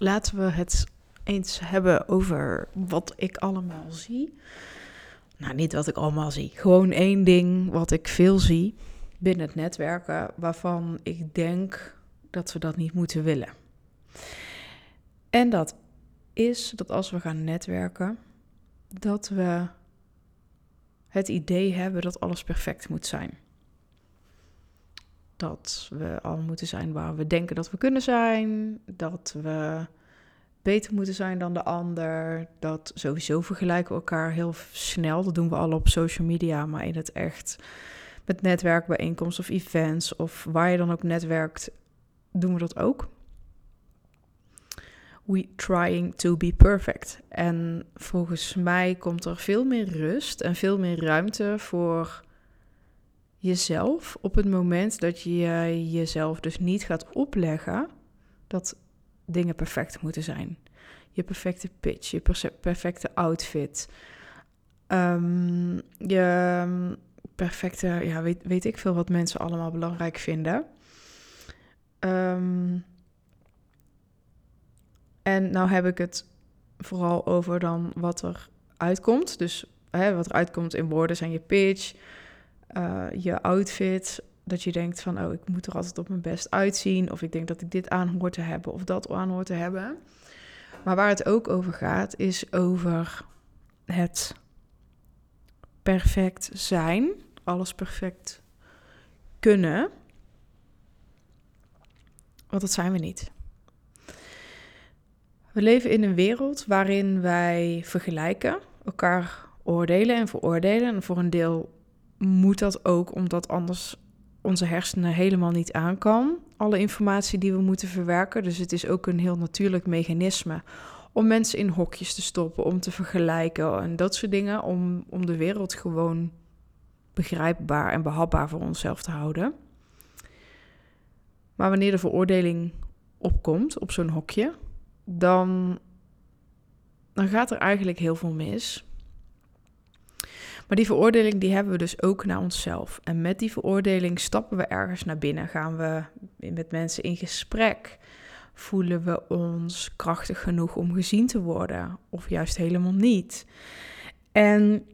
laten we het eens hebben over wat ik allemaal zie. Nou, niet wat ik allemaal zie. Gewoon één ding wat ik veel zie binnen het netwerken, waarvan ik denk dat we dat niet moeten willen. En dat is dat als we gaan netwerken, dat we het idee hebben dat alles perfect moet zijn. Dat we al moeten zijn waar we denken dat we kunnen zijn. Dat we beter moeten zijn dan de ander. Dat sowieso vergelijken we elkaar heel snel. Dat doen we al op social media, maar in het echt met netwerkbijeenkomsten of events of waar je dan ook netwerkt, doen we dat ook. We trying to be perfect. En volgens mij komt er veel meer rust en veel meer ruimte voor jezelf op het moment dat je jezelf dus niet gaat opleggen dat dingen perfect moeten zijn. Je perfecte pitch, je perfecte outfit, um, je perfecte, ja, weet, weet ik veel wat mensen allemaal belangrijk vinden. Um, en nou heb ik het vooral over dan wat er uitkomt. Dus hè, wat er uitkomt in woorden zijn je pitch, uh, je outfit. Dat je denkt van, oh, ik moet er altijd op mijn best uitzien. Of ik denk dat ik dit aan hoor te hebben of dat aan hoor te hebben. Maar waar het ook over gaat, is over het perfect zijn. Alles perfect kunnen. Want dat zijn we niet. We leven in een wereld waarin wij vergelijken, elkaar oordelen en veroordelen. En voor een deel moet dat ook, omdat anders onze hersenen helemaal niet aan kan. Alle informatie die we moeten verwerken. Dus het is ook een heel natuurlijk mechanisme om mensen in hokjes te stoppen, om te vergelijken en dat soort dingen. Om, om de wereld gewoon begrijpbaar en behapbaar voor onszelf te houden. Maar wanneer de veroordeling opkomt op zo'n hokje, dan, dan gaat er eigenlijk heel veel mis. Maar die veroordeling die hebben we dus ook naar onszelf. En met die veroordeling stappen we ergens naar binnen. Gaan we met mensen in gesprek. Voelen we ons krachtig genoeg om gezien te worden? Of juist helemaal niet? En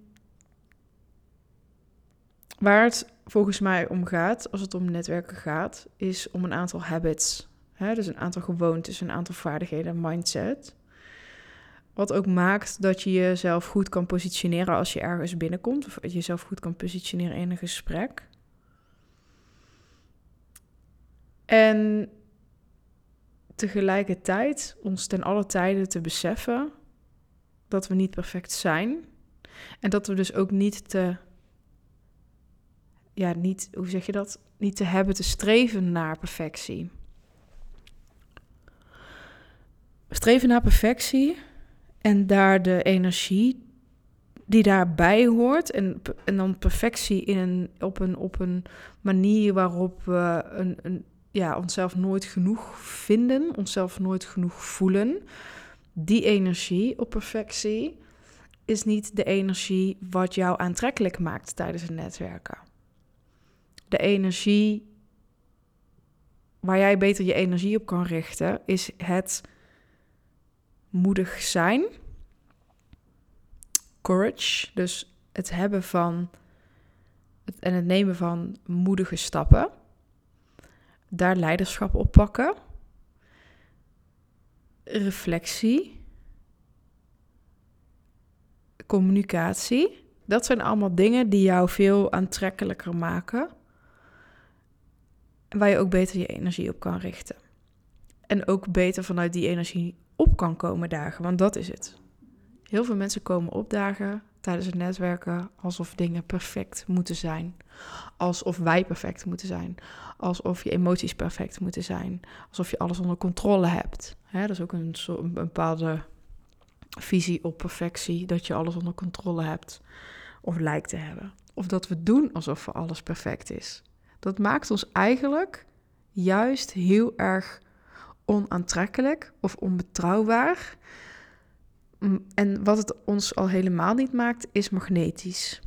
waar het volgens mij om gaat, als het om netwerken gaat, is om een aantal habits Hè, dus een aantal gewoontes, een aantal vaardigheden, mindset. Wat ook maakt dat je jezelf goed kan positioneren als je ergens binnenkomt. Of jezelf goed kan positioneren in een gesprek. En tegelijkertijd ons ten alle tijden te beseffen dat we niet perfect zijn. En dat we dus ook niet te. Ja, niet, hoe zeg je dat? Niet te hebben te streven naar perfectie. streven naar perfectie en daar de energie die daarbij hoort. En, en dan perfectie in een, op, een, op een manier waarop we een, een, ja, onszelf nooit genoeg vinden, onszelf nooit genoeg voelen. Die energie op perfectie is niet de energie wat jou aantrekkelijk maakt tijdens het netwerken. De energie waar jij beter je energie op kan richten, is het moedig zijn. Courage, dus het hebben van het, en het nemen van moedige stappen. Daar leiderschap op pakken. Reflectie. Communicatie. Dat zijn allemaal dingen die jou veel aantrekkelijker maken. Waar je ook beter je energie op kan richten. En ook beter vanuit die energie op kan komen dagen, want dat is het. Heel veel mensen komen opdagen tijdens het netwerken alsof dingen perfect moeten zijn. Alsof wij perfect moeten zijn. Alsof je emoties perfect moeten zijn. Alsof je alles onder controle hebt. dat is ook een, een bepaalde visie op perfectie. Dat je alles onder controle hebt. Of lijkt te hebben. Of dat we doen alsof alles perfect is. Dat maakt ons eigenlijk juist heel erg onaantrekkelijk of onbetrouwbaar. En wat het ons al helemaal niet maakt, is magnetisch.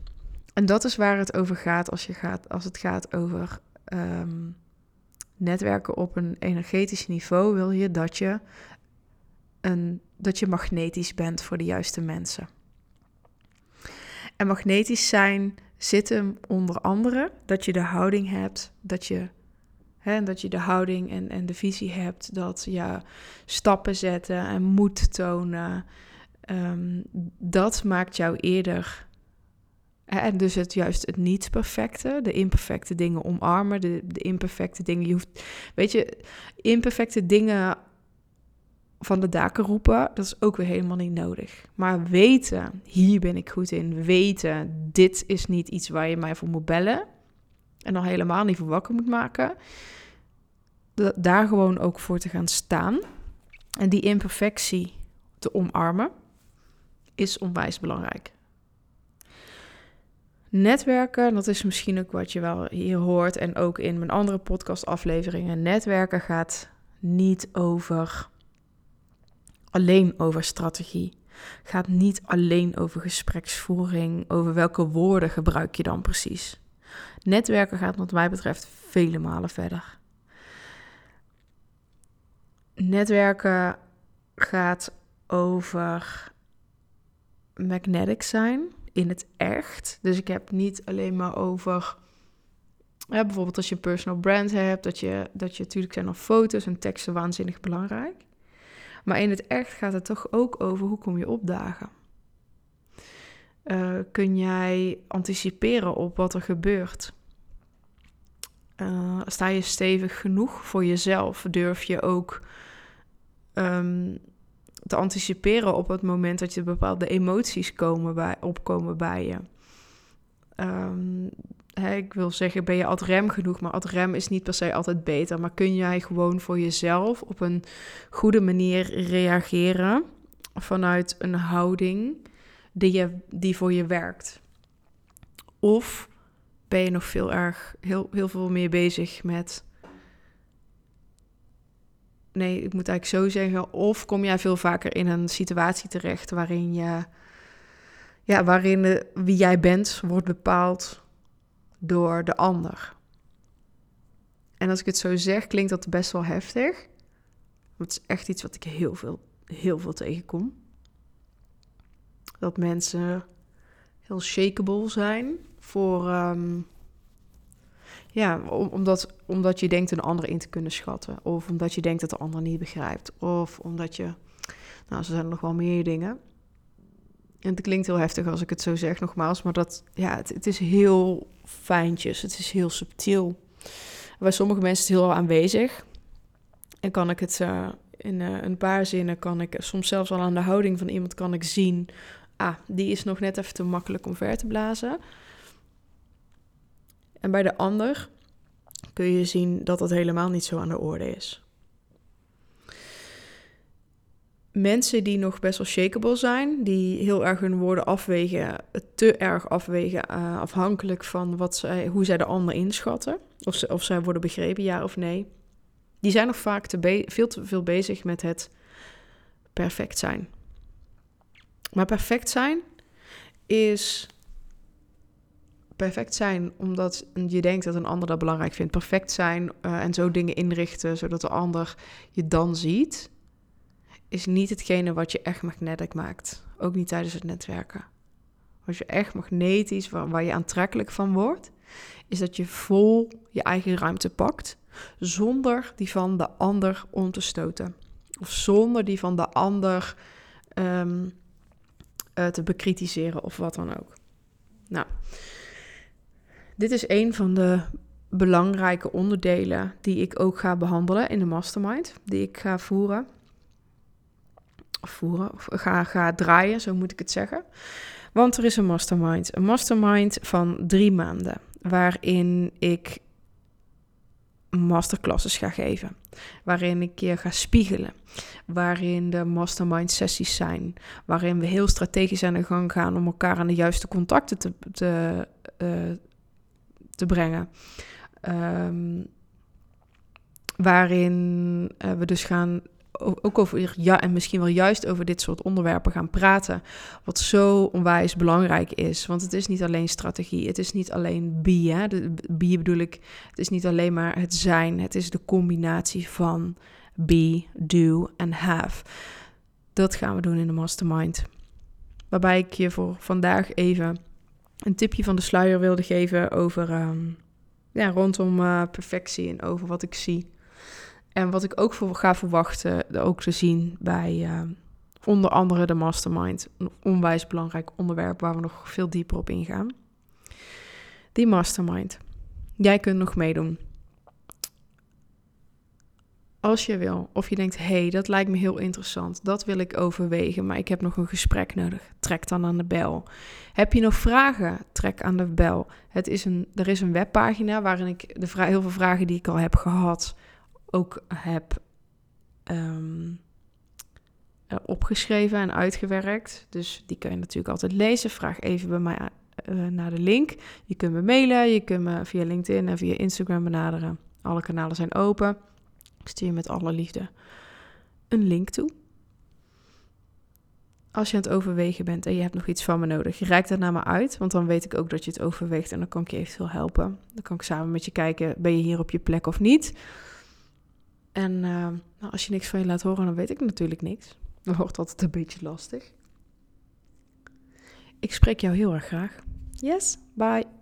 En dat is waar het over gaat als, je gaat, als het gaat over ehm, netwerken op een energetisch niveau. Wil je dat je een, dat je magnetisch bent voor de juiste mensen. En magnetisch zijn zit hem onder andere dat je de houding hebt, dat je, hè, dat je de houding en, en de visie hebt, dat je stappen zetten en moed tonen. Ehm, dat maakt jou eerder en dus het juist het niet perfecte, de imperfecte dingen omarmen, de, de imperfecte dingen. Je hoeft, weet je, imperfecte dingen van de daken roepen, dat is ook weer helemaal niet nodig. Maar weten, hier ben ik goed in. Weten, dit is niet iets waar je mij voor moet bellen. En dan helemaal niet voor wakker moet maken. Daar gewoon ook voor te gaan staan. En die imperfectie te omarmen, is onwijs belangrijk. Netwerken, dat is misschien ook wat je wel hier hoort en ook in mijn andere podcastafleveringen. Netwerken gaat niet over alleen over strategie. Gaat niet alleen over gespreksvoering, over welke woorden gebruik je dan precies. Netwerken gaat wat mij betreft vele malen verder. Netwerken gaat over magnetic zijn in het echt. Dus ik heb niet alleen maar over. Bijvoorbeeld als je een personal brand hebt, dat je, dat je natuurlijk zijn al foto's en teksten waanzinnig belangrijk. Maar in het echt gaat het toch ook over hoe kom je opdagen. Uh, kun jij anticiperen op wat er gebeurt? Uh, sta je stevig genoeg voor jezelf? Durf je ook um, te anticiperen op het moment dat je bepaalde emoties komen bij, opkomen bij je. Hè, ik wil zeggen, ben je ad rem genoeg, maar ad rem is niet per se altijd beter. Maar kun jij gewoon voor jezelf op een goede manier reageren vanuit een houding die, je, die voor je werkt? Of ben je nog veel erg, heel, heel veel meer bezig met nee, ik moet eigenlijk zo zeggen. Of kom jij veel vaker in een situatie terecht waarin je, ja, waarin de, wie jij bent wordt bepaald door de ander. En als ik het zo zeg, klinkt dat best wel heftig. Want het is echt iets wat ik heel veel, heel veel tegenkom. Dat mensen heel shakeable zijn voor, um, ja, omdat, omdat je denkt een ander in te kunnen schatten. Of omdat je denkt dat de ander niet begrijpt. Of omdat je... Nou, zo zijn nog wel meer dingen. En het klinkt heel heftig als ik het zo zeg, nogmaals. Maar dat, ja, het, het is heel fijntjes. Het is heel subtiel. Bij sommige mensen is het heel aanwezig. En kan ik het uh, in uh, een paar zinnen, kan ik soms zelfs al aan de houding van iemand kan ik zien... Ah, die is nog net even te makkelijk om ver te blazen. En bij de ander kun je zien dat dat helemaal niet zo aan de orde is. Mensen die nog best wel shakeable zijn, die heel erg hun woorden afwegen, te erg afwegen, uh, afhankelijk van wat zij, hoe zij de ander inschatten, of, ze, of zij worden begrepen, ja of nee, die zijn nog vaak te veel te veel bezig met het perfect zijn. Maar perfect zijn is perfect zijn omdat je denkt dat een ander dat belangrijk vindt. Perfect zijn uh, en zo dingen inrichten zodat de ander je dan ziet, is niet hetgene wat je echt magnetisch maakt. Ook niet tijdens het netwerken. Wat je echt magnetisch, waar, waar je aantrekkelijk van wordt, is dat je vol je eigen ruimte pakt, zonder die van de ander om te stoten. Of zonder die van de ander um, uh, te bekritiseren of wat dan ook. Nou, dit is een van de belangrijke onderdelen die ik ook ga behandelen in de mastermind, die ik ga voeren. Of voeren, of ga, ga draaien, zo moet ik het zeggen. Want er is een mastermind. Een mastermind van drie maanden, waarin ik masterclasses ga geven. Waarin ik je ga spiegelen. Waarin de mastermind sessies zijn. Waarin we heel strategisch aan de gang gaan om elkaar aan de juiste contacten te, te, uh, te brengen. Um, waarin uh, we dus gaan ook over ja en misschien wel juist over dit soort onderwerpen gaan praten, wat zo onwijs belangrijk is. Want het is niet alleen strategie, het is niet alleen be, hè? Be bedoel ik, het is niet alleen maar het zijn, het is de combinatie van be, do en have. Dat gaan we doen in de mastermind. Waarbij ik je voor vandaag even een tipje van de sluier wilde geven over ehm, ja, rondom uh, perfectie en over wat ik zie. En wat ik ook voor ga verwachten, ook te zien bij uh, onder andere de mastermind. Een onwijs belangrijk onderwerp waar we nog veel dieper op ingaan. Die mastermind. Jij kunt nog meedoen. Als je wil, of je denkt, hey, dat lijkt me heel interessant, dat wil ik overwegen, maar ik heb nog een gesprek nodig, trek dan aan de bel. Heb je nog vragen, trek aan de bel. Het is een, er is een webpagina waarin ik de heel veel vragen die ik al heb gehad, ook heb um, opgeschreven en uitgewerkt. Dus die kun je natuurlijk altijd lezen. Vraag even bij mij uh, naar de link. Je kunt me mailen, je kunt me via LinkedIn en via Instagram benaderen. Alle kanalen zijn open. Ik stuur je met alle liefde een link toe. Als je aan het overwegen bent en je hebt nog iets van me nodig, reik dat naar me uit, want dan weet ik ook dat je het overweegt en dan kan ik je eventueel helpen. Dan kan ik samen met je kijken, ben je hier op je plek of niet? En uh, nou, als je niks van je laat horen, dan weet ik natuurlijk niks. Dan wordt altijd een beetje lastig. Ik spreek jou heel erg graag. Yes, bye.